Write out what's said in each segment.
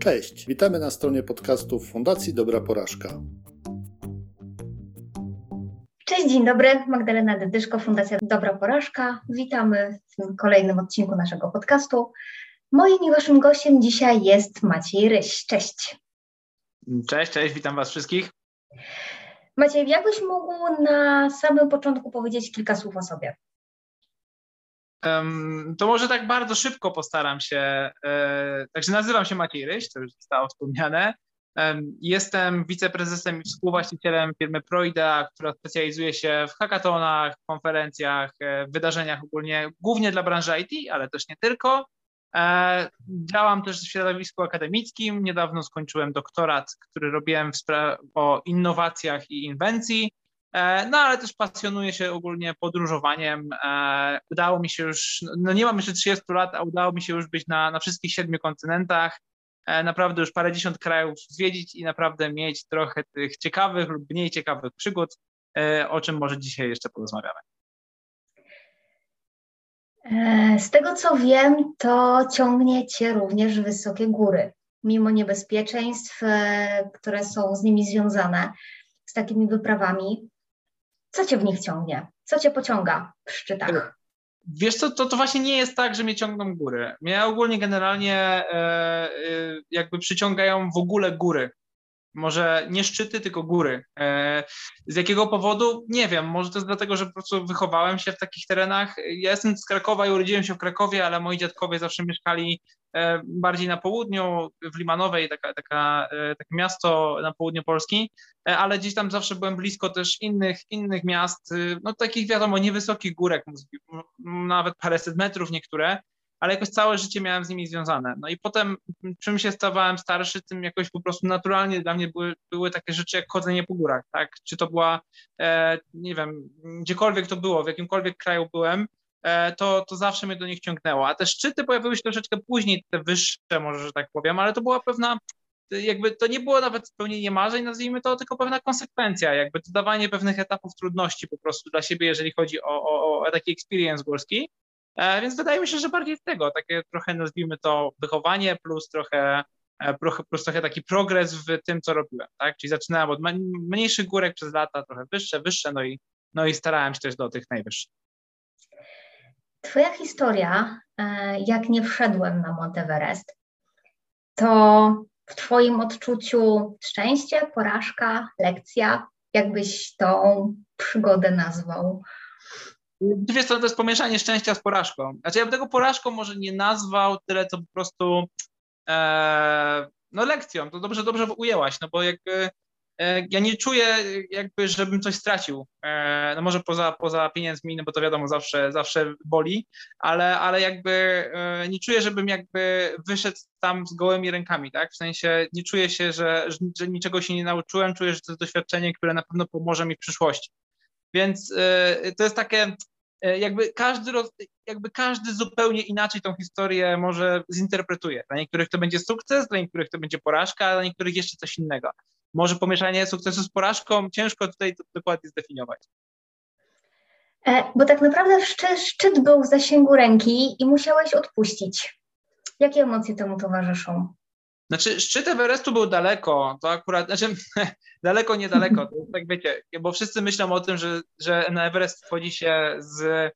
Cześć, witamy na stronie podcastów Fundacji Dobra Porażka. Cześć, dzień dobry. Magdalena Dedyszko, Fundacja Dobra Porażka. Witamy w kolejnym odcinku naszego podcastu. Moim i waszym gościem dzisiaj jest Maciej Ryś. Cześć. Cześć, cześć, witam was wszystkich. Maciej, jakbyś mógł na samym początku powiedzieć kilka słów o sobie? To może tak bardzo szybko postaram się. E, także nazywam się Maciej Ryś, to już zostało wspomniane. Jestem wiceprezesem i współwłaścicielem firmy Proida, która specjalizuje się w hackathonach, konferencjach, e, wydarzeniach ogólnie, głównie dla branży IT, ale też nie tylko. E, działam też w środowisku akademickim. Niedawno skończyłem doktorat, który robiłem o innowacjach i inwencji. E, no ale też pasjonuję się ogólnie podróżowaniem. E, udało mi się już, no nie mam jeszcze 30 lat, a udało mi się już być na, na wszystkich siedmiu kontynentach. Naprawdę już parę dziesiąt krajów zwiedzić i naprawdę mieć trochę tych ciekawych lub mniej ciekawych przygód, o czym może dzisiaj jeszcze porozmawiamy. E, z tego co wiem, to ciągnie cię również wysokie góry, mimo niebezpieczeństw, e, które są z nimi związane, z takimi wyprawami. Co cię w nich ciągnie? Co cię pociąga w szczytach? Wiesz co, to, to właśnie nie jest tak, że mnie ciągną góry. Mnie ogólnie generalnie e, e, jakby przyciągają w ogóle góry może nie szczyty, tylko góry. E, z jakiego powodu? Nie wiem, może to jest dlatego, że po prostu wychowałem się w takich terenach. Ja jestem z Krakowa i urodziłem się w Krakowie, ale moi dziadkowie zawsze mieszkali e, bardziej na południu, w Limanowej, taka, taka, e, takie miasto na południu Polski, ale gdzieś tam zawsze byłem blisko też innych, innych miast, no takich wiadomo, niewysokich górek, nawet paręset metrów niektóre, ale jakoś całe życie miałem z nimi związane. No i potem, czym się stawałem starszy, tym jakoś po prostu naturalnie dla mnie były, były takie rzeczy jak chodzenie po górach, tak? Czy to była, e, nie wiem, gdziekolwiek to było, w jakimkolwiek kraju byłem, e, to, to zawsze mnie do nich ciągnęło. A te szczyty pojawiły się troszeczkę później, te wyższe może, że tak powiem, ale to była pewna jakby to nie było nawet spełnienie marzeń, nazwijmy to, tylko pewna konsekwencja, jakby dodawanie pewnych etapów trudności po prostu dla siebie, jeżeli chodzi o, o, o taki experience górski. E, więc wydaje mi się, że bardziej z tego, takie trochę nazwijmy to wychowanie plus trochę, e, plus trochę taki progres w tym, co robiłem, tak? Czyli zaczynałem od mniejszych górek przez lata, trochę wyższe, wyższe, no i, no i starałem się też do tych najwyższych. Twoja historia, e, jak nie wszedłem na Monteverest, to w Twoim odczuciu szczęście, porażka, lekcja? Jakbyś tą przygodę nazwał? Wiesz co, to jest pomieszanie szczęścia z porażką. Znaczy ja bym tego porażką może nie nazwał tyle, co po prostu e, no lekcją, to dobrze, dobrze ujęłaś, no bo jakby e, ja nie czuję jakby, żebym coś stracił, e, no może poza, poza pieniędzmi, no bo to wiadomo, zawsze, zawsze boli, ale, ale jakby e, nie czuję, żebym jakby wyszedł tam z gołymi rękami, tak, w sensie nie czuję się, że, że niczego się nie nauczyłem, czuję, że to jest doświadczenie, które na pewno pomoże mi w przyszłości. Więc e, to jest takie, e, jakby każdy, jakby każdy zupełnie inaczej tą historię może zinterpretuje. Dla niektórych to będzie sukces, dla niektórych to będzie porażka, a dla niektórych jeszcze coś innego. Może pomieszanie sukcesu z porażką, ciężko tutaj to dokładnie zdefiniować. E, bo tak naprawdę szczyt był w zasięgu ręki i musiałeś odpuścić. Jakie emocje temu towarzyszą? Znaczy, szczyt Everestu był daleko, to akurat, znaczy, daleko, niedaleko, to tak wiecie, bo wszyscy myślą o tym, że, że na Everest wchodzi się z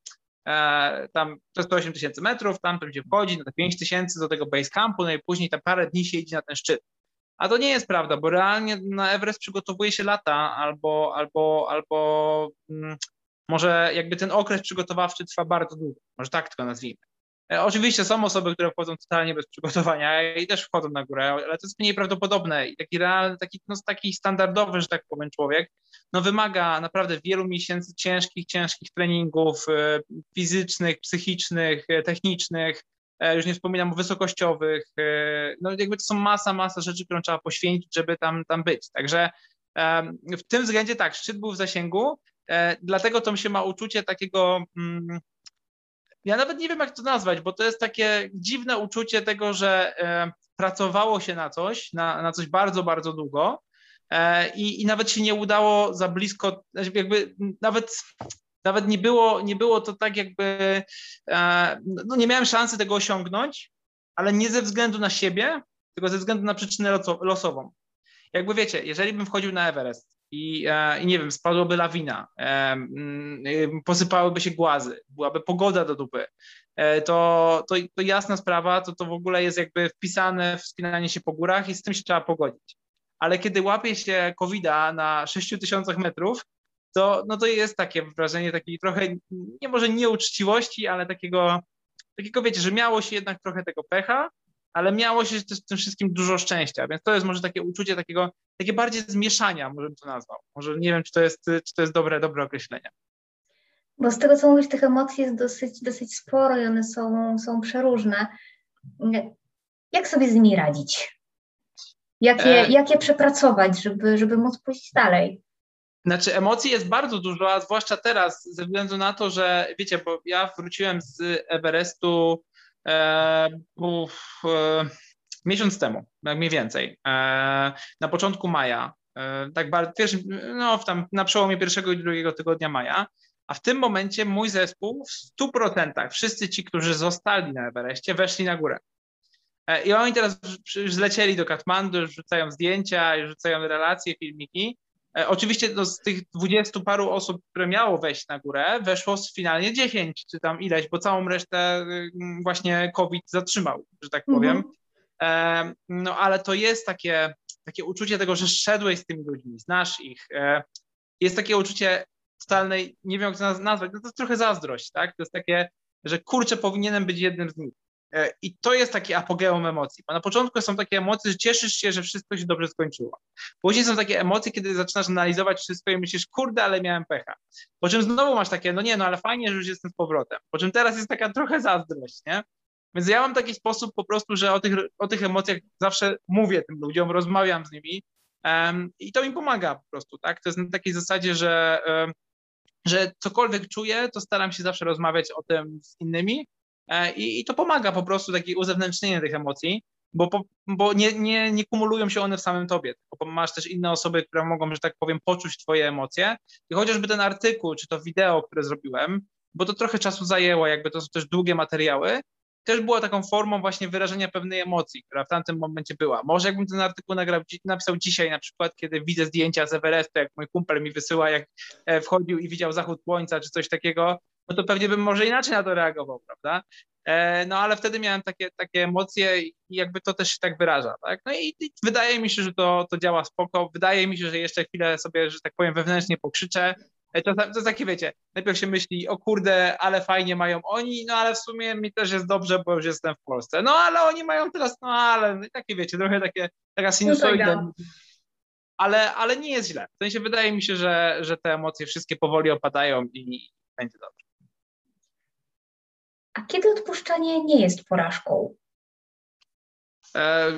e, tam przez 108 tysięcy metrów, tam to się wchodzi na te 5 tysięcy do tego base campu, no i później tam parę dni się idzie na ten szczyt. A to nie jest prawda, bo realnie na Everest przygotowuje się lata albo, albo, albo mm, może jakby ten okres przygotowawczy trwa bardzo długo, może tak tylko nazwijmy. E, oczywiście są osoby, które wchodzą totalnie bez przygotowania i też wchodzą na górę, ale to jest mniej prawdopodobne i taki realny, taki, no, taki standardowy, że tak powiem, człowiek, no wymaga naprawdę wielu miesięcy ciężkich, ciężkich treningów e, fizycznych, psychicznych, e, technicznych, już nie wspominam o wysokościowych, no jakby to są masa, masa rzeczy, którą trzeba poświęcić, żeby tam, tam być. Także w tym względzie tak, szczyt był w zasięgu, dlatego to się ma uczucie takiego mm, ja nawet nie wiem, jak to nazwać, bo to jest takie dziwne uczucie tego, że e, pracowało się na coś, na, na coś bardzo, bardzo długo e, i, i nawet się nie udało za blisko, znaczy jakby nawet nawet nie było, nie było to tak jakby, e, no nie miałem szansy tego osiągnąć, ale nie ze względu na siebie, tylko ze względu na przyczynę losową. Jakby wiecie, jeżeli bym wchodził na Everest i, e, i nie wiem, spadłaby lawina, mm, posypałyby się głazy, byłaby pogoda do dupy, e, to, to, to jasna sprawa, to to w ogóle jest jakby wpisane w wspinanie się po górach i z tym się trzeba pogodzić. Ale kiedy łapie się covid na 6000 metrów, to, no to jest takie wrażenie takiej trochę, nie może nieuczciwości, ale takiego, takiego wiecie, że miało się jednak trochę tego pecha, ale miało się też w tym wszystkim dużo szczęścia, więc to jest może takie uczucie takiego, takie bardziej zmieszania, może bym to nazwał. Może nie wiem, czy to jest, czy to jest dobre, dobre określenie. Bo z tego, co mówisz, tych emocji jest dosyć, dosyć sporo i one są, są przeróżne. Jak sobie z nimi radzić? Jak je, e... jak je przepracować, żeby, żeby móc pójść dalej? Znaczy emocji jest bardzo dużo, a zwłaszcza teraz, ze względu na to, że wiecie, bo ja wróciłem z Everestu miesiąc temu, jak mniej więcej, e, na początku maja, e, tak bardzo, pierwszy, no tam na przełomie pierwszego i drugiego tygodnia maja, a w tym momencie mój zespół w 100%, wszyscy ci, którzy zostali na Everestie, weszli na górę. E, I oni teraz już zlecieli do Katmandu, już rzucają zdjęcia, już rzucają relacje, filmiki. E, oczywiście no, z tych dwudziestu paru osób, które miało wejść na górę, weszło finalnie 10 czy tam ileś, bo całą resztę y, właśnie COVID zatrzymał, że tak powiem. Mhm. E, no ale to jest takie, takie uczucie tego, że szedłeś z tymi ludźmi, znasz ich. E, jest takie uczucie totalnej, nie wiem jak to nazwać, no to jest trochę zazdrość, tak? To jest takie, że kurczę, powinienem być jednym z nich. E, I to jest taki apogeum emocji. Bo na początku są takie emocje, że cieszysz się, że wszystko się dobrze skończyło. Później są takie emocje, kiedy zaczynasz analizować wszystko i myślisz, kurde, ale miałem pecha. Po czym znowu masz takie, no nie, no ale fajnie, że już jestem z powrotem. Po czym teraz jest taka trochę zazdrość, nie? Więc ja mam taki sposób po prostu, że o tych, o tych emocjach zawsze mówię tym ludziom, rozmawiam z nimi um, i to mi pomaga po prostu, tak? To jest na takiej zasadzie, że, um, że cokolwiek czuję, to staram się zawsze rozmawiać o tym z innymi, I, I, to pomaga po prostu takie uzewnętrznienie tych emocji, bo, bo nie, nie, nie kumulują się one w samym tobie, tylko masz też inne osoby, które mogą, że tak powiem, poczuć twoje emocje. I chociażby ten artykuł, czy to wideo, które zrobiłem, bo to trochę czasu zajęło, jakby to są też długie materiały, też było taką formą właśnie wyrażenia pewnej emocji, która w tamtym momencie była. Może jakbym ten artykuł nagrał, napisał dzisiaj na przykład, kiedy widzę zdjęcia z Everestu, jak mój kumpel mi wysyła, jak e, wchodził i widział zachód słońca, czy coś takiego, no to pewnie bym może inaczej na to reagował, prawda? E, no ale wtedy miałem takie, takie emocje i jakby to też się tak wyraża, tak? No i, i, wydaje mi się, że to, to działa spoko, wydaje mi się, że jeszcze chwilę sobie, że tak powiem, wewnętrznie pokrzyczę, e, to, to jest takie, wiecie, najpierw się myśli, o kurde, ale fajnie mają oni, no ale w sumie mi też jest dobrze, bo już jestem w Polsce. No ale oni mają teraz, no ale, no, takie wiecie, trochę takie, taka sinusoida. Ale, ale nie jest źle. W sensie wydaje mi się, że, że te emocje wszystkie powoli opadają i będzie dobrze. A kiedy odpuszczanie nie jest porażką? E,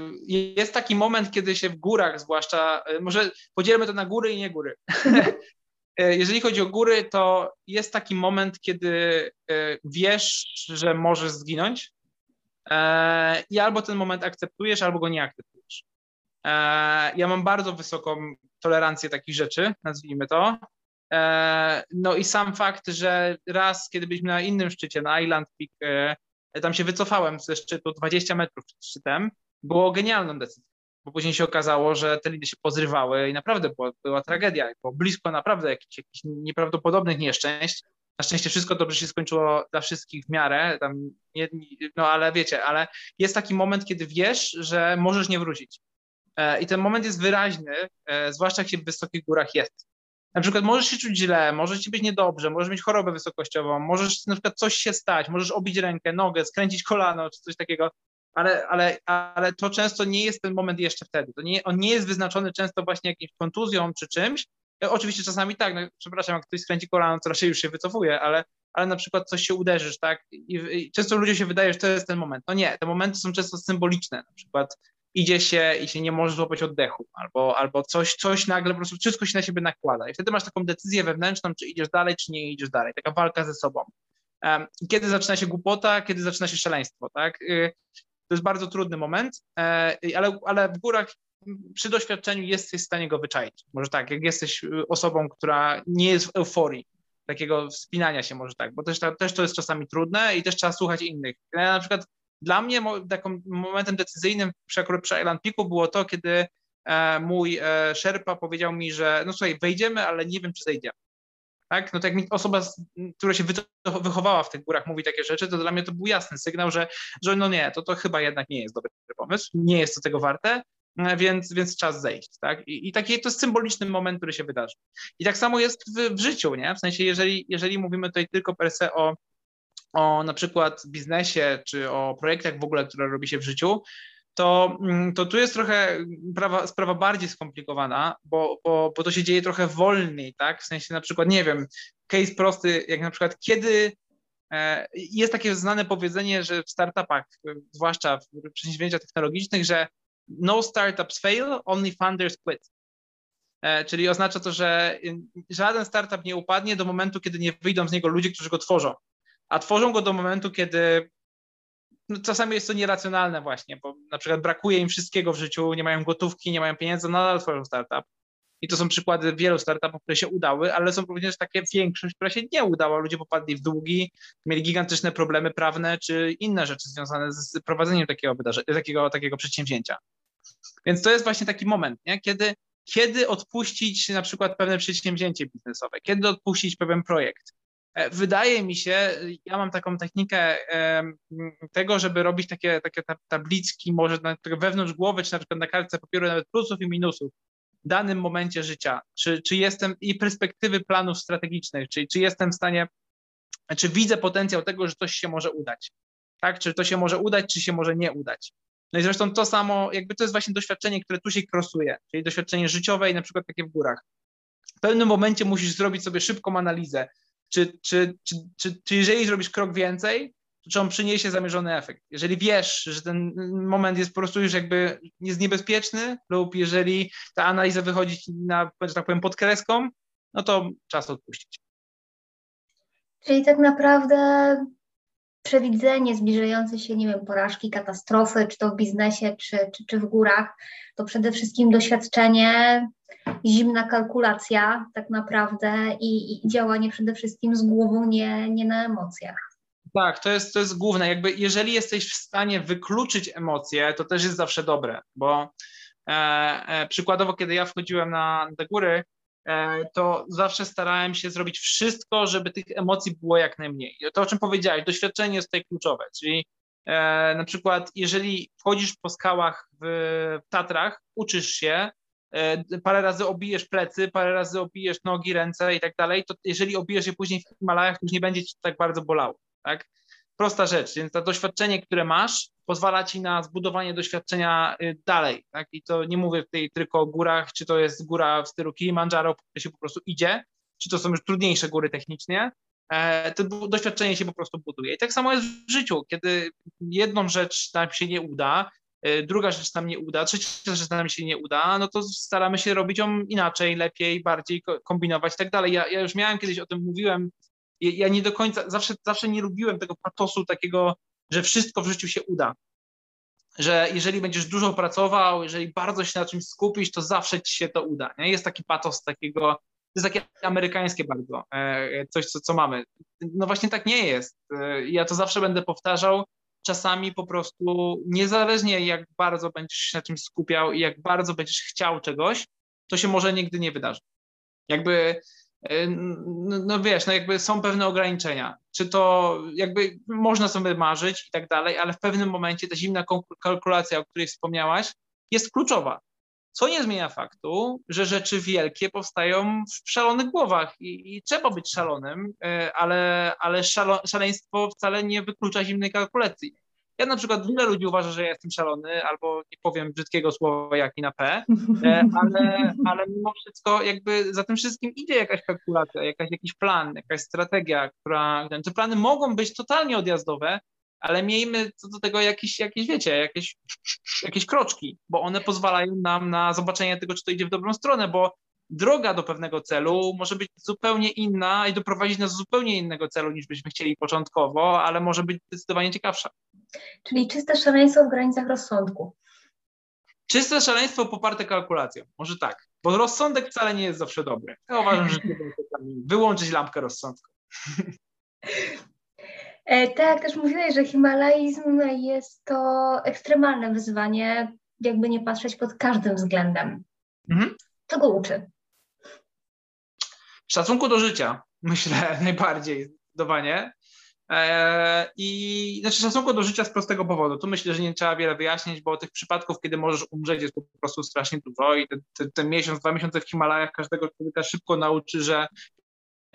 jest taki moment, kiedy się w górach, zwłaszcza, e, może podzielmy to na góry i nie góry. E, jeżeli chodzi o góry, to jest taki moment, kiedy wiesz, że możesz zginąć i albo ten moment akceptujesz, albo go nie akceptujesz. Ja mam bardzo wysoką tolerancję takich rzeczy, nazwijmy to, no i sam fakt, że raz, kiedy byliśmy na innym szczycie, na Island Peak, e, tam się wycofałem ze szczytu 20 metrów przed szczytem, było genialną decyzją, bo później się okazało, że te linie się pozrywały i naprawdę była, była tragedia, było blisko naprawdę jakichś, jakichś nieprawdopodobnych nieszczęść. Na szczęście wszystko dobrze się skończyło dla wszystkich w miarę, tam no ale wiecie, ale jest taki moment, kiedy wiesz, że możesz nie wrócić. E, I ten moment jest wyraźny, zwłaszcza jak się w wysokich górach jest na przykład możesz się czuć źle, może ci być niedobrze, możesz mieć chorobę wysokościową, możesz na przykład coś się stać, możesz obić rękę, nogę, skręcić kolano czy coś takiego, ale, ale, ale to często nie jest ten moment jeszcze wtedy. To nie, on nie jest wyznaczony często właśnie jakimś kontuzją czy czymś. E, oczywiście czasami tak, no, przepraszam, jak ktoś skręci kolano, to raczej już się wycofuje, ale, ale na przykład coś się uderzysz, tak? I, I, często ludziom się wydaje, że to jest ten moment. No nie, te momenty są często symboliczne. Na przykład idzie się i się nie może złapać oddechu, albo, albo coś, coś nagle po prostu wszystko się na siebie nakłada. I wtedy masz taką decyzję wewnętrzną, czy idziesz dalej, czy nie idziesz dalej. Taka walka ze sobą. kiedy zaczyna się głupota, kiedy zaczyna się szaleństwo, tak? Y, to jest bardzo trudny moment, e, ale, ale w górach przy doświadczeniu jesteś w stanie go wyczaić. Może tak, jak jesteś y, osobą, która nie jest w euforii, takiego wspinania się może tak, bo też, też to jest czasami trudne i też trzeba słuchać innych. Ja na przykład Dla mnie takim momentem decyzyjnym przy, przy Island Peaku było to, kiedy e, mój e, szerpa powiedział mi, że no słuchaj, wejdziemy, ale nie wiem, czy zejdziemy. Tak? No to jak mi osoba, która się wychowała w tych górach mówi takie rzeczy, to dla mnie to był jasny sygnał, że, że no nie, to, to chyba jednak nie jest dobry pomysł, nie jest to tego warte, e, więc, więc czas zejść, tak? I, i taki to jest symboliczny moment, który się wydarzy. I tak samo jest w, w życiu, nie? W sensie, jeżeli, jeżeli mówimy tutaj tylko per se o, o na przykład biznesie, czy o projektach w ogóle, które robi się w życiu, to, mm, to tu jest trochę prawa, sprawa bardziej skomplikowana, bo, bo, bo to się dzieje trochę wolniej, tak? W sensie na przykład, nie wiem, case prosty, jak na przykład kiedy e, jest takie znane powiedzenie, że w startupach, zwłaszcza w przedsięwzięciach technologicznych, że no startups fail, only funders quit. E, czyli oznacza to, że żaden startup nie upadnie do momentu, kiedy nie wyjdą z niego ludzie, którzy go tworzą. A tworzą go do momentu, kiedy no, czasami jest to nieracjonalne właśnie, bo na przykład brakuje im wszystkiego w życiu, nie mają gotówki, nie mają pieniędzy, nadal tworzą startup. I to są przykłady wielu startupów, które się udały, ale są również takie większość, która się nie udała. Ludzie popadli w długi, mieli gigantyczne problemy prawne czy inne rzeczy związane z prowadzeniem takiego, takiego, takiego przedsięwzięcia. Więc to jest właśnie taki moment, nie? Kiedy, kiedy odpuścić na przykład pewne przedsięwzięcie biznesowe, kiedy odpuścić pewien projekt. E, wydaje mi się, ja mam taką technikę tego, żeby robić takie, takie tabliczki, może wewnątrz głowy, czy na przykład na kartce papieru nawet plusów i minusów w danym momencie życia, czy, czy jestem i perspektywy planów strategicznych, czyli czy jestem w stanie, czy widzę potencjał tego, że coś się może udać, tak, czy to się może udać, czy się może nie udać. No i zresztą to samo, jakby to jest właśnie doświadczenie, które tu się krosuje, czyli doświadczenie życiowe i na przykład takie w górach. W pewnym momencie musisz zrobić sobie szybką analizę, czy, czy, czy, czy, czy jeżeli zrobisz krok więcej, to czy on przyniesie zamierzony efekt. Jeżeli wiesz, że ten moment jest po prostu już jakby jest niebezpieczny, lub jeżeli ta analiza wychodzi na, że tak powiem, pod kreską, no to czas odpuścić. Czyli tak naprawdę przewidzenie zbliżającej się, nie wiem, porażki, katastrofy, czy to w biznesie, czy, czy, czy w górach, to przede wszystkim doświadczenie, zimna kalkulacja tak naprawdę i, i działanie przede wszystkim z głową, nie, nie na emocjach. Tak, to jest, to jest główne. Jakby jeżeli jesteś w stanie wykluczyć emocje, to też jest zawsze dobre, bo e, e, przykładowo, kiedy ja wchodziłem na te góry, to zawsze starałem się zrobić wszystko, żeby tych emocji było jak najmniej. To, o czym powiedziałeś, doświadczenie jest tutaj kluczowe, czyli e, na przykład jeżeli wchodzisz po skałach w Tatrach, uczysz się, e, parę razy obijesz plecy, parę razy obijesz nogi, ręce i tak dalej, to jeżeli obijesz je później w Himalajach, to już nie będzie ci tak bardzo bolało, tak? Prosta rzecz, więc to doświadczenie, które masz, pozwala ci na zbudowanie doświadczenia y, dalej. Tak? I to nie mówię tutaj tylko o górach, czy to jest góra w stylu Kilimandżaro, które się po prostu idzie, czy to są już trudniejsze góry technicznie, e, to doświadczenie się po prostu buduje. I tak samo jest w życiu, kiedy jedną rzecz nam się nie uda, e, druga rzecz nam nie uda, trzecia rzecz nam się nie uda, no to staramy się robić ją inaczej, lepiej, bardziej kombinować i tak dalej. Ja, ja już miałem kiedyś o tym mówiłem, ja nie do końca, zawsze, zawsze nie lubiłem tego patosu takiego że wszystko w życiu się uda. Że jeżeli będziesz dużo pracował, jeżeli bardzo się na czymś skupisz, to zawsze ci się to uda. Nie? Jest taki patos takiego, to jest takie amerykańskie bardzo, e, coś, co, co mamy. No właśnie tak nie jest. E, ja to zawsze będę powtarzał. Czasami po prostu, niezależnie jak bardzo będziesz się na czymś skupiał i jak bardzo będziesz chciał czegoś, to się może nigdy nie wydarzy. Jakby no, no wiesz, no jakby są pewne ograniczenia. Czy to jakby można sobie marzyć i tak dalej, ale w pewnym momencie ta zimna kalkulacja, o której wspomniałaś, jest kluczowa. Co nie zmienia faktu, że rzeczy wielkie powstają w szalonych głowach i, i trzeba być szalonym, e, ale, ale szalo, szaleństwo wcale nie wyklucza zimnej kalkulacji. Ja na przykład wiele ludzi uważa, że ja jestem szalony, albo nie powiem brzydkiego słowa jak i na P, e, ale, ale mimo wszystko jakby za tym wszystkim idzie jakaś kalkulacja, jakaś, jakiś plan, jakaś strategia, która, te plany mogą być totalnie odjazdowe, ale miejmy co do tego jakieś, jakieś wiecie, jakieś, jakieś kroczki, bo one pozwalają nam na zobaczenie tego, czy to idzie w dobrą stronę, bo droga do pewnego celu może być zupełnie inna i doprowadzić nas do zupełnie innego celu niż byśmy chcieli początkowo, ale może być zdecydowanie ciekawsza. Czyli czyste szaleństwo w granicach rozsądku. Czyste szaleństwo poparte kalkulacją. Może tak, bo rozsądek wcale nie jest zawsze dobry. Ja uważam, że wyłączyć lampkę rozsądku. E, tak, też mówiłeś, że himalaizm jest to ekstremalne wyzwanie, jakby nie patrzeć pod każdym względem. Mhm. Co go uczy? Szacunku do życia, myślę najbardziej zdecydowanie. E, I znaczy szacunku do życia z prostego powodu. Tu myślę, że nie trzeba wiele wyjaśnić, bo tych przypadków, kiedy możesz umrzeć, jest po prostu strasznie dużo i ten, ten, ten miesiąc, dwa miesiące w Himalajach każdego człowieka szybko nauczy, że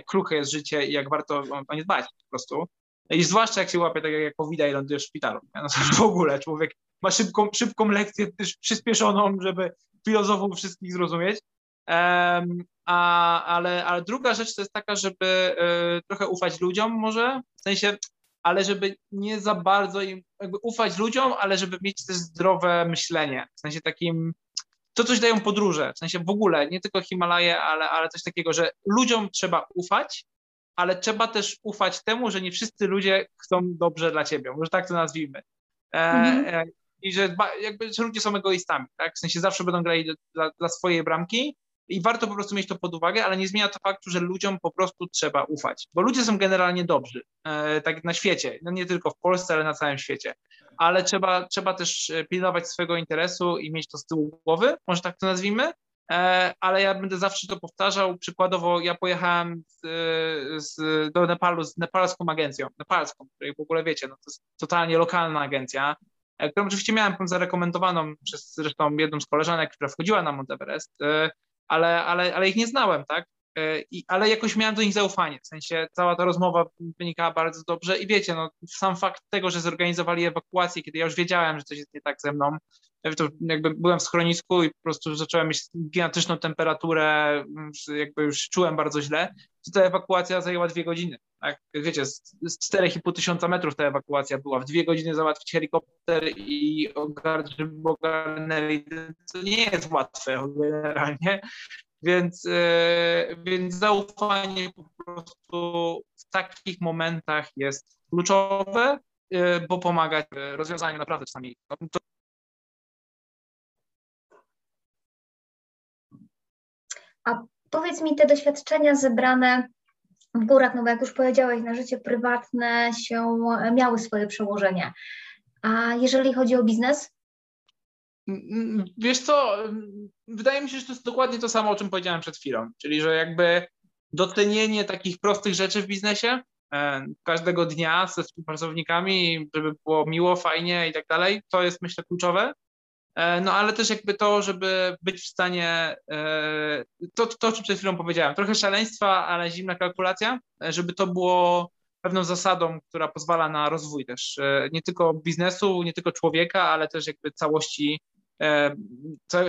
kruche jest życie i jak warto o nie dbać po prostu. I zwłaszcza jak się łapie tak jak covid i lądujesz w szpitalu. No w ogóle człowiek ma szybką, szybką lekcję też przyspieszoną, żeby filozofów wszystkich zrozumieć. Um, a, ale, ale druga rzecz to jest taka, żeby y, trochę ufać ludziom może, w sensie, ale żeby nie za bardzo im jakby ufać ludziom, ale żeby mieć też zdrowe myślenie, w sensie takim, to coś dają podróże, w sensie w ogóle, nie tylko Himalaje, ale, ale coś takiego, że ludziom trzeba ufać, ale trzeba też ufać temu, że nie wszyscy ludzie chcą dobrze dla ciebie, może tak to nazwijmy. E, mhm. e, I że jakby że ludzie są egoistami, tak? W sensie zawsze będą grali dla, dla swojej bramki, i warto po prostu mieć to pod uwagę, ale nie zmienia to faktu, że ludziom po prostu trzeba ufać, bo ludzie są generalnie dobrzy, e, tak na świecie, no nie tylko w Polsce, ale na całym świecie, ale trzeba, trzeba też e, pilnować swojego interesu i mieć to z tyłu głowy, może tak to nazwijmy, e, ale ja będę zawsze to powtarzał. Przykładowo, ja pojechałem z, z, do Nepalu z nepalską agencją, nepalską, której w ogóle wiecie, no to jest totalnie lokalna agencja, którą oczywiście miałem zarekomendowaną przez zresztą jedną z koleżanek, która wchodziła na Mount Everest ale, ale, ale ich nie znałem, tak? E, I, ale jakoś miałem do nich zaufanie, w sensie cała ta rozmowa wynikała bardzo dobrze i wiecie, no, sam fakt tego, że zorganizowali ewakuację, kiedy ja już wiedziałem, że coś jest nie tak ze mną, to jakby byłem w schronisku i po prostu zacząłem mieć gigantyczną temperaturę, jakby już czułem bardzo źle, to ta ewakuacja zajęła dwie godziny. Tak? Wiecie, z, z 4,5 tysiąca metrów ta ewakuacja była. W dwie godziny załatwić helikopter i ogarnęli. To nie jest łatwe generalnie. Więc, yy, więc zaufanie po prostu w takich momentach jest kluczowe, yy, bo pomaga rozwiązaniu naprawdę czasami. A powiedz mi, te doświadczenia zebrane w górach, no bo jak już powiedziałeś, na życie prywatne się miały swoje przełożenie. A jeżeli chodzi o biznes? Wiesz co, wydaje mi się, że to jest dokładnie to samo, o czym powiedziałem przed chwilą, czyli że jakby docenienie takich prostych rzeczy w biznesie e, każdego dnia ze współpracownikami, żeby było miło, fajnie i tak dalej, to jest myślę kluczowe. E, no ale też jakby to, żeby być w stanie, e, to, to o czym przed chwilą powiedziałem, trochę szaleństwa, ale zimna kalkulacja, żeby to było pewną zasadą, która pozwala na rozwój też nie tylko biznesu, nie tylko człowieka, ale też jakby całości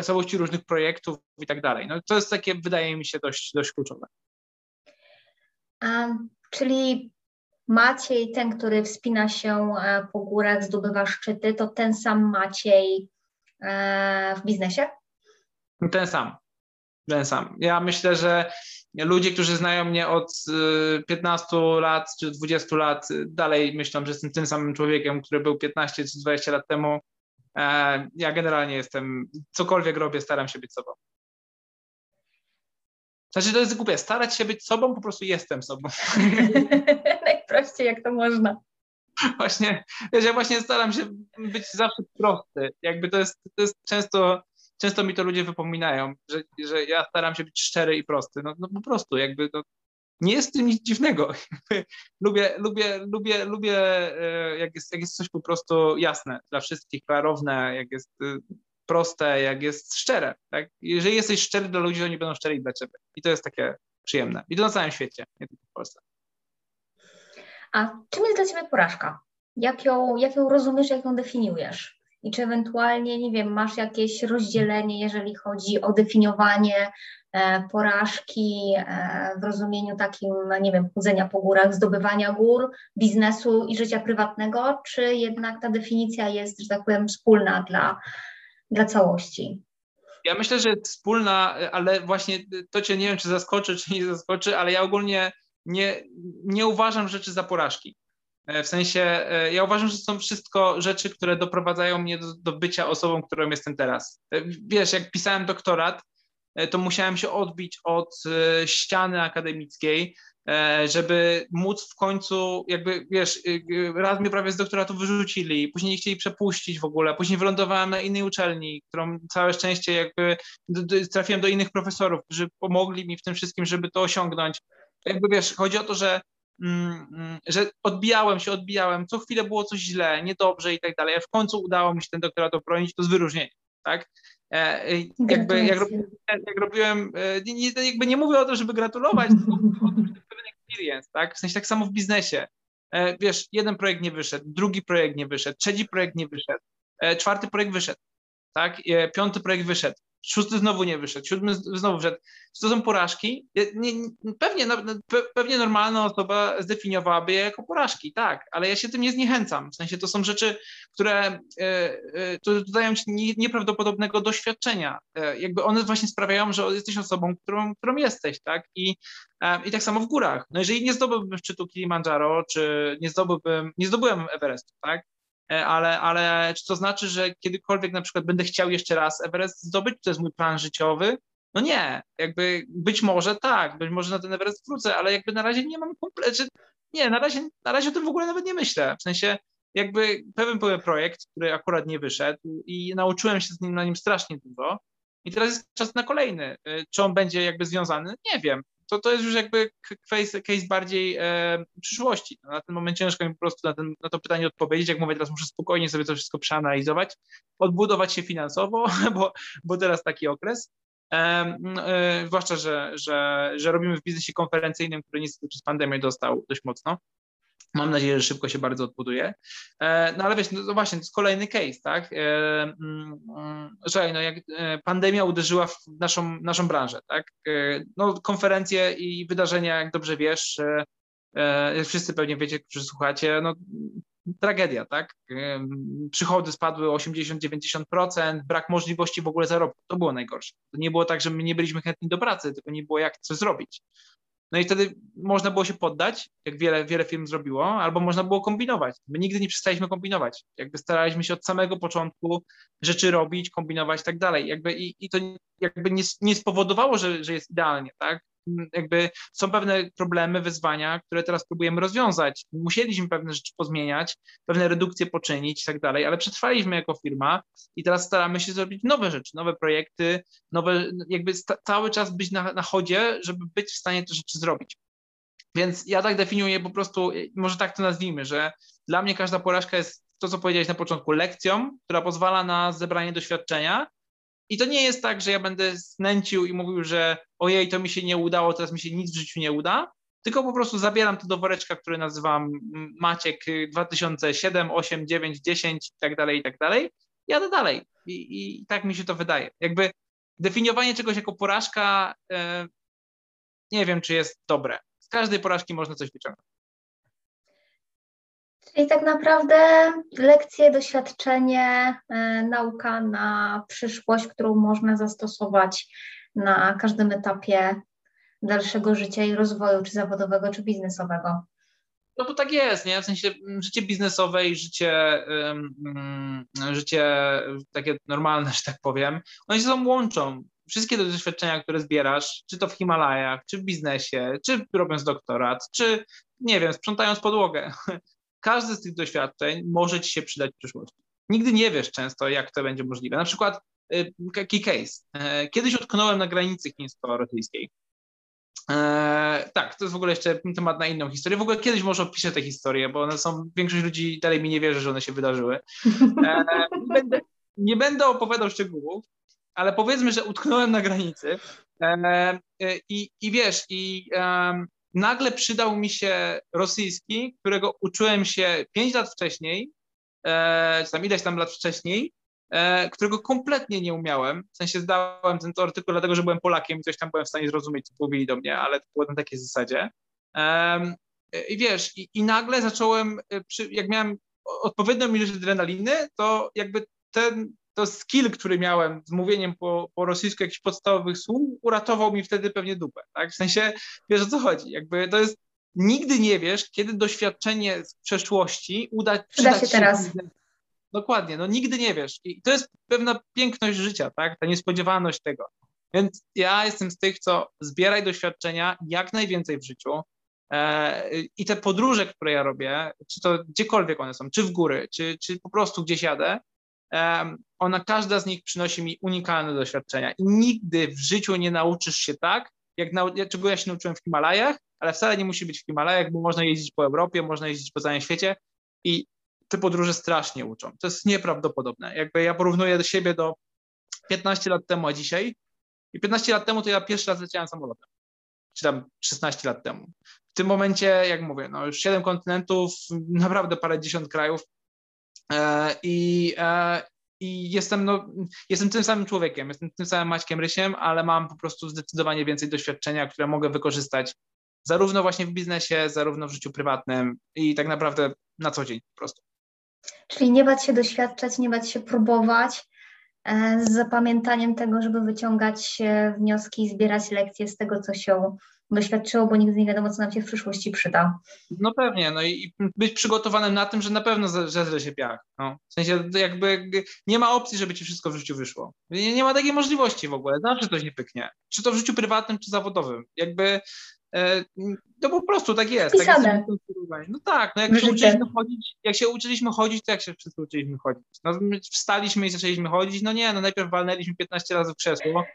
całości różnych projektów i tak dalej. No, to jest takie, wydaje mi się, dość, dość kluczowe. A, czyli Maciej, ten, który wspina się e, po górach, zdobywa szczyty, to ten sam Maciej e, w biznesie? Ten sam. Ten sam. Ja myślę, że ludzie, którzy znają mnie od 15 lat czy 20 lat, dalej myślą, że jestem tym samym człowiekiem, który był 15 czy 20 lat temu. E, ja generalnie jestem, cokolwiek robię, staram się być sobą. Znaczy to jest głupie, starać się być sobą, po prostu jestem sobą. Najprościej jak to można. Właśnie, wiesz, ja właśnie staram się być zawsze prosty. Jakby to jest, to jest często, często mi to ludzie wypominają, że, że ja staram się być szczery i prosty. No, no po prostu, jakby to, nie jest w tym nic dziwnego. lubię, lubię, lubię, lubię e, jak jest, jak jest coś po prostu jasne dla wszystkich, klarowne, jak jest e, proste, jak jest szczere. Tak? Jeżeli jesteś szczery dla ludzi, to oni będą szczeri dla ciebie. I to jest takie przyjemne. I to na całym świecie, nie tylko w Polsce. A czym jest dla ciebie porażka? Jak ją, jak ją rozumiesz, jak ją definiujesz? I czy ewentualnie, nie wiem, masz jakieś rozdzielenie, jeżeli chodzi o definiowanie E, porażki e, w rozumieniu takim, nie wiem, chodzenia po górach, zdobywania gór, biznesu i życia prywatnego, czy jednak ta definicja jest, że tak powiem, wspólna dla, dla całości? Ja myślę, że wspólna, ale właśnie to cię nie wiem, czy zaskoczy, czy nie zaskoczy, ale ja ogólnie nie, nie uważam rzeczy za porażki. E, w sensie, ja uważam, że są wszystko rzeczy, które doprowadzają mnie do, do bycia osobą, którą jestem teraz. Wiesz, jak pisałem doktorat, to musiałem się odbić od ściany akademickiej, żeby móc w końcu, jakby wiesz, raz mnie prawie z doktoratu wyrzucili, później nie chcieli przepuścić w ogóle, później wylądowałem na innej uczelni, którą całe szczęście jakby trafiłem do innych profesorów, którzy pomogli mi w tym wszystkim, żeby to osiągnąć. Jakby wiesz, chodzi o to, że że odbijałem się, odbijałem, co chwilę było coś źle, niedobrze i tak dalej, a w końcu udało mi się ten doktorat obronić, to z wyróżnieniem, tak? E, jakby, jak, robiłem, jak robiłem e, nie, jakby nie mówię o tym, żeby gratulować, tylko o tym, że pewien experience, tak? W sensie tak samo w biznesie. E, wiesz, jeden projekt nie wyszedł, drugi projekt nie wyszedł, trzeci projekt nie wyszedł, czwarty projekt wyszedł, tak? Piąty projekt wyszedł szósty znowu nie wyszedł, siódmy znowu wszedł. Czy to są porażki? Nie, nie, pewnie, pewnie normalna osoba zdefiniowałaby je jako porażki, tak, ale ja się tym nie zniechęcam. W sensie to są rzeczy, które, e, e, dodają ci nieprawdopodobnego doświadczenia. E, jakby one właśnie sprawiają, że jesteś osobą, którą, którą jesteś, tak? I, i tak samo w górach. No jeżeli nie zdobyłbym szczytu Kilimandżaro, czy nie zdobyłbym, nie zdobyłem Everestu, tak? E, ale, ale czy to znaczy, że kiedykolwiek na przykład będę chciał jeszcze raz Everest zdobyć, to jest mój plan życiowy? No nie, jakby być może tak, być może na ten Everest wrócę, ale jakby na razie nie mam kompletnie, nie, na razie, na razie o tym w ogóle nawet nie myślę, w sensie jakby pewien był projekt, który akurat nie wyszedł i nauczyłem się z nim, na nim strasznie dużo i teraz jest czas na kolejny. E, czy on będzie jakby związany? Nie wiem to, to jest już jakby case, case bardziej e, przyszłości. No, na ten moment ciężko mi po prostu na, ten, na to pytanie odpowiedzieć. Jak mówię, teraz muszę spokojnie sobie to wszystko przeanalizować, odbudować się finansowo, bo, bo teraz taki okres. E, e, zwłaszcza, że, że, że robimy w biznesie konferencyjnym, który niestety przez pandemię dostał dość mocno. Mam nadzieję, że szybko się bardzo odbuduje. E, no ale wiesz, no właśnie, to jest kolejny case, tak? E, mm, mm, że no jak e, pandemia uderzyła w naszą, naszą branżę, tak? No konferencje i wydarzenia, jak dobrze wiesz, jak wszyscy pewnie wiecie, którzy słuchacie, no tragedia, tak? Przychody spadły 80-90%, brak możliwości w ogóle zarobku. To było najgorsze. To nie było tak, że my nie byliśmy chętni do pracy, tylko nie było jak coś zrobić. No i wtedy można było się poddać, jak wiele, wiele firm zrobiło, albo można było kombinować. My nigdy nie przestaliśmy kombinować. Jakby staraliśmy się od samego początku rzeczy robić, kombinować i tak dalej. Jakby i, i to jakby nie, nie spowodowało, że, że jest idealnie, tak? Jakby są pewne problemy, wyzwania, które teraz próbujemy rozwiązać. Musieliśmy pewne rzeczy pozmieniać, pewne redukcje poczynić i tak dalej, ale przetrwaliśmy jako firma i teraz staramy się zrobić nowe rzeczy, nowe projekty, nowe, jakby cały czas być na, na chodzie, żeby być w stanie te rzeczy zrobić. Więc ja tak definiuję po prostu, może tak to nazwijmy, że dla mnie każda porażka jest to, co powiedziałeś na początku, lekcją, która pozwala na zebranie doświadczenia, i to nie jest tak, że ja będę snęcił i mówił, że ojej, to mi się nie udało, teraz mi się nic w życiu nie uda, tylko po prostu zabieram to do woreczka, który nazywam Maciek 2007, 8, 9, 10 i tak dalej, i tak dalej. Jadę dalej. I, I, tak mi się to wydaje. Jakby definiowanie czegoś jako porażka, e, nie wiem, czy jest dobre. Z każdej porażki można coś wyciągnąć. Czyli tak naprawdę lekcje, doświadczenie, e, nauka na przyszłość, którą można zastosować na każdym etapie dalszego życia i rozwoju, czy zawodowego, czy biznesowego. No bo tak jest, nie? W sensie życie biznesowe i życie, um, życie takie normalne, że tak powiem, one się są łączą. Wszystkie te doświadczenia, które zbierasz, czy to w Himalajach, czy w biznesie, czy robiąc doktorat, czy nie wiem, sprzątając podłogę, każde z tych doświadczeń może ci się przydać w przyszłości. Nigdy nie wiesz często, jak to będzie możliwe. Na przykład y, taki case. E, kiedyś utknąłem na granicy chińsko-rosyjskiej. E, tak, to jest w ogóle jeszcze temat na inną historię. W ogóle kiedyś może opiszę tę historię, bo one są, większość ludzi dalej mi nie wierzy, że one się wydarzyły. E, nie, będę, nie będę opowiadał szczegółów, ale powiedzmy, że utknąłem na granicy i, i wiesz, i nagle przydał mi się rosyjski, którego uczyłem się 5 lat wcześniej, e, czy tam ileś tam lat wcześniej, e, którego kompletnie nie umiałem. W sensie zdałem ten artykuł dlatego, że byłem Polakiem i coś tam byłem w stanie zrozumieć, co mówili do mnie, ale to było na takiej zasadzie. I wiesz, i, i nagle zacząłem, e, jak miałem odpowiednią ilość adrenaliny, to jakby ten, to skill, który miałem z mówieniem po, po rosyjsku jakichś podstawowych słów, uratował mi wtedy pewnie dupę, tak? W sensie, wiesz o co chodzi, jakby to jest, nigdy nie wiesz, kiedy doświadczenie z przeszłości uda, przyda się teraz. Dokładnie, no nigdy nie wiesz. I to jest pewna piękność życia, tak? Ta niespodziewaność tego. Więc ja jestem z tych, co zbieraj doświadczenia jak najwięcej w życiu. E, I te podróże, które ja robię, czy to gdziekolwiek one są, czy w góry, czy, czy po prostu gdzieś jadę, ona każda z nich przynosi mi unikalne doświadczenia. I nigdy w życiu nie nauczysz się tak, jak nau czego ja się nauczyłem w Himalajach, ale wcale nie musi być w Himalajach, bo można jeździć po Europie, można jeździć po całym świecie i te podróże strasznie uczą. To jest nieprawdopodobne. Jakby ja porównuję do siebie do 15 lat temu, a dzisiaj. I 15 lat temu to ja pierwszy raz leciałem samolotem. Czy tam 16 lat temu. W tym momencie, jak mówię, no już 7 kontynentów, naprawdę parę dziesiąt krajów. E, I, e, i jestem, no, jestem tym samym człowiekiem, jestem tym samym Maćkiem Rysiem, ale mam po prostu zdecydowanie więcej doświadczenia, które mogę wykorzystać zarówno właśnie w biznesie, zarówno w życiu prywatnym i tak naprawdę na co dzień po prostu. Czyli nie bać się doświadczać, nie bać się próbować, e, z zapamiętaniem tego, żeby wyciągać wnioski, zbierać lekcje z tego, co się doświadczyło, bo nigdy nie wiadomo, co nam się w przyszłości przyda. No pewnie, no i być przygotowanym na tym, że na pewno zeżre się piach. No. W sensie jakby nie ma opcji, żeby ci wszystko w życiu wyszło. Nie, nie ma takiej możliwości w ogóle, zawsze coś nie pyknie. Czy to w życiu prywatnym, czy zawodowym. Jakby e, to po prostu tak jest. Tak jest no tak, no jak się, uczyliśmy chodzić, jak się uczyliśmy chodzić, to jak się wszyscy uczyliśmy chodzić. No, my wstaliśmy i zaczęliśmy chodzić, no nie, no najpierw walnęliśmy 15 razy w krzesło,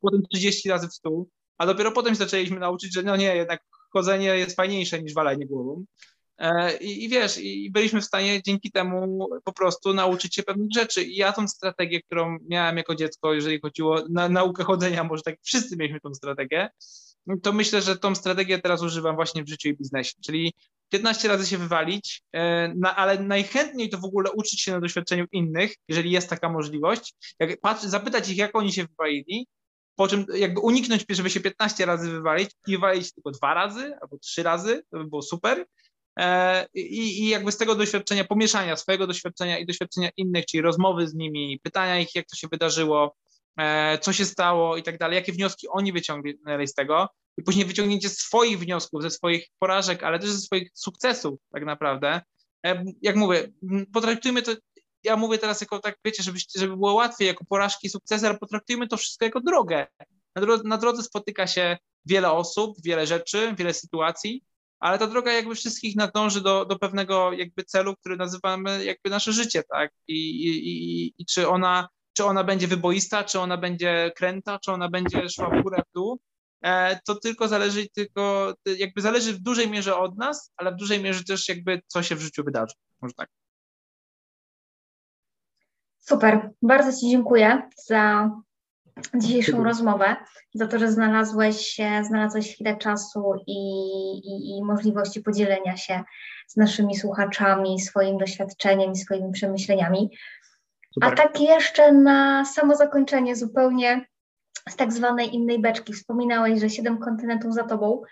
potem 30 razy w stół, a dopiero potem zaczęliśmy nauczyć, że no nie, jednak chodzenie jest fajniejsze niż walenie głową. E, I, I, wiesz, i byliśmy w stanie dzięki temu po prostu nauczyć się pewnych rzeczy. I ja tą strategię, którą miałem jako dziecko, jeżeli chodziło na naukę chodzenia, może tak wszyscy mieliśmy tą strategię, to myślę, że tą strategię teraz używam właśnie w życiu i biznesie. Czyli 15 razy się wywalić, e, ale najchętniej to w ogóle uczyć się na doświadczeniu innych, jeżeli jest taka możliwość. Jak patrz, zapytać ich, jak oni się wywalili, po czym jakby uniknąć, żeby się 15 razy wywalić i wywalić tylko dwa razy albo trzy razy, to by było super. E, I, I jakby z tego doświadczenia, pomieszania swojego doświadczenia i doświadczenia innych, czyli rozmowy z nimi, pytania ich, jak to się wydarzyło, e, co się stało i tak dalej, jakie wnioski oni wyciągnęli z tego, i później wyciągnięcie swoich wniosków, ze swoich porażek, ale też ze swoich sukcesów, tak naprawdę. E, jak mówię, potraktujmy to ja mówię teraz jako tak, wiecie, żeby, żeby było łatwiej, jako porażki, sukcesy, ale potraktujmy to wszystko jako drogę. Na, drodze, na drodze spotyka się wiele osób, wiele rzeczy, wiele sytuacji, ale ta droga jakby wszystkich nadąży do, do pewnego jakby celu, który nazywamy jakby nasze życie, tak? I, i, i, i czy ona czy ona będzie wyboista, czy ona będzie kręta, czy ona będzie szła w górę, w dół, e, to tylko zależy, tylko jakby zależy w dużej mierze od nas, ale w dużej mierze też jakby co się w życiu wydarzy, może tak. Super, bardzo Ci dziękuję za dzisiejszą rozmowę, za to, że znalazłeś, znalazłeś chwilę czasu i, i, i, możliwości podzielenia się z naszymi słuchaczami swoim doświadczeniem i swoimi przemyśleniami. Super. A tak jeszcze na samo zakończenie, zupełnie z tak zwanej innej beczki. Wspominałeś, że siedem kontynentów za tobą.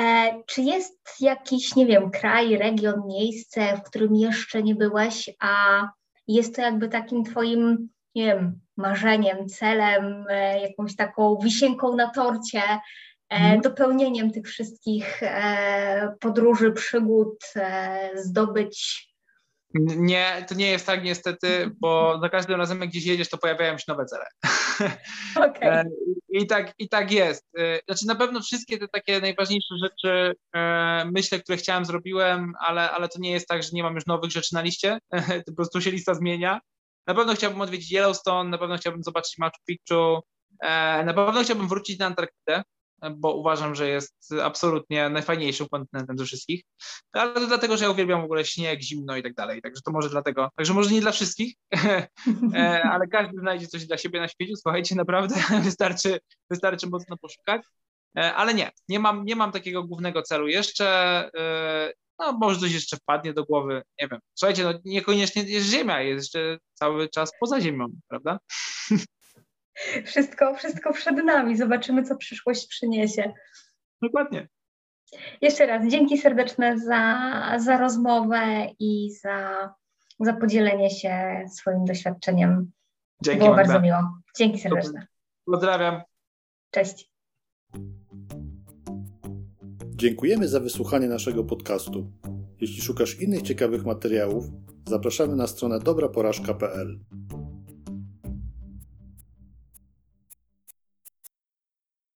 E, czy jest jakiś, nie wiem, kraj, region, miejsce, w którym jeszcze nie byłeś, a jest to jakby takim Twoim, nie wiem, marzeniem, celem, e, jakąś taką wisienką na torcie, mm. dopełnieniem tych wszystkich e, podróży, przygód, zdobyć. Nie, to nie jest tak niestety, bo za każdym razem jak gdzieś jedziesz, to pojawiają się nowe cele. Okay. I, tak, I tak jest. Znaczy na pewno wszystkie te takie najważniejsze rzeczy, myślę, które chciałem, zrobiłem, ale, ale to nie jest tak, że nie mam już nowych rzeczy na liście, po prostu się lista zmienia. Na pewno chciałbym odwiedzić Yellowstone, na pewno chciałbym zobaczyć Machu Picchu, na pewno chciałbym wrócić na Antarktydę, bo uważam, że jest absolutnie najfajniejszym kontynentem ze wszystkich. Ale to dlatego, że ja uwielbiam w ogóle śnieg, zimno i tak dalej. Także to może dlatego. Także może nie dla wszystkich, e, ale każdy znajdzie coś dla siebie na świecie. Słuchajcie, naprawdę wystarczy, wystarczy mocno poszukać. E, ale nie, nie mam, nie mam takiego głównego celu jeszcze. E, no, może coś jeszcze wpadnie do głowy, nie wiem. Słuchajcie, no niekoniecznie jest Ziemia, jest jeszcze cały czas poza Ziemią, prawda? Wszystko, wszystko przed nami. Zobaczymy, co przyszłość przyniesie. Dokładnie. Jeszcze raz dzięki serdeczne za, za rozmowę i za, za podzielenie się swoim doświadczeniem. Dzięki. Było Magda. bardzo miło. Dzięki serdeczne. Pozdrawiam. Cześć. Dziękujemy za wysłuchanie naszego podcastu. Jeśli szukasz innych ciekawych materiałów, zapraszamy na stronę dobraporażka.pl.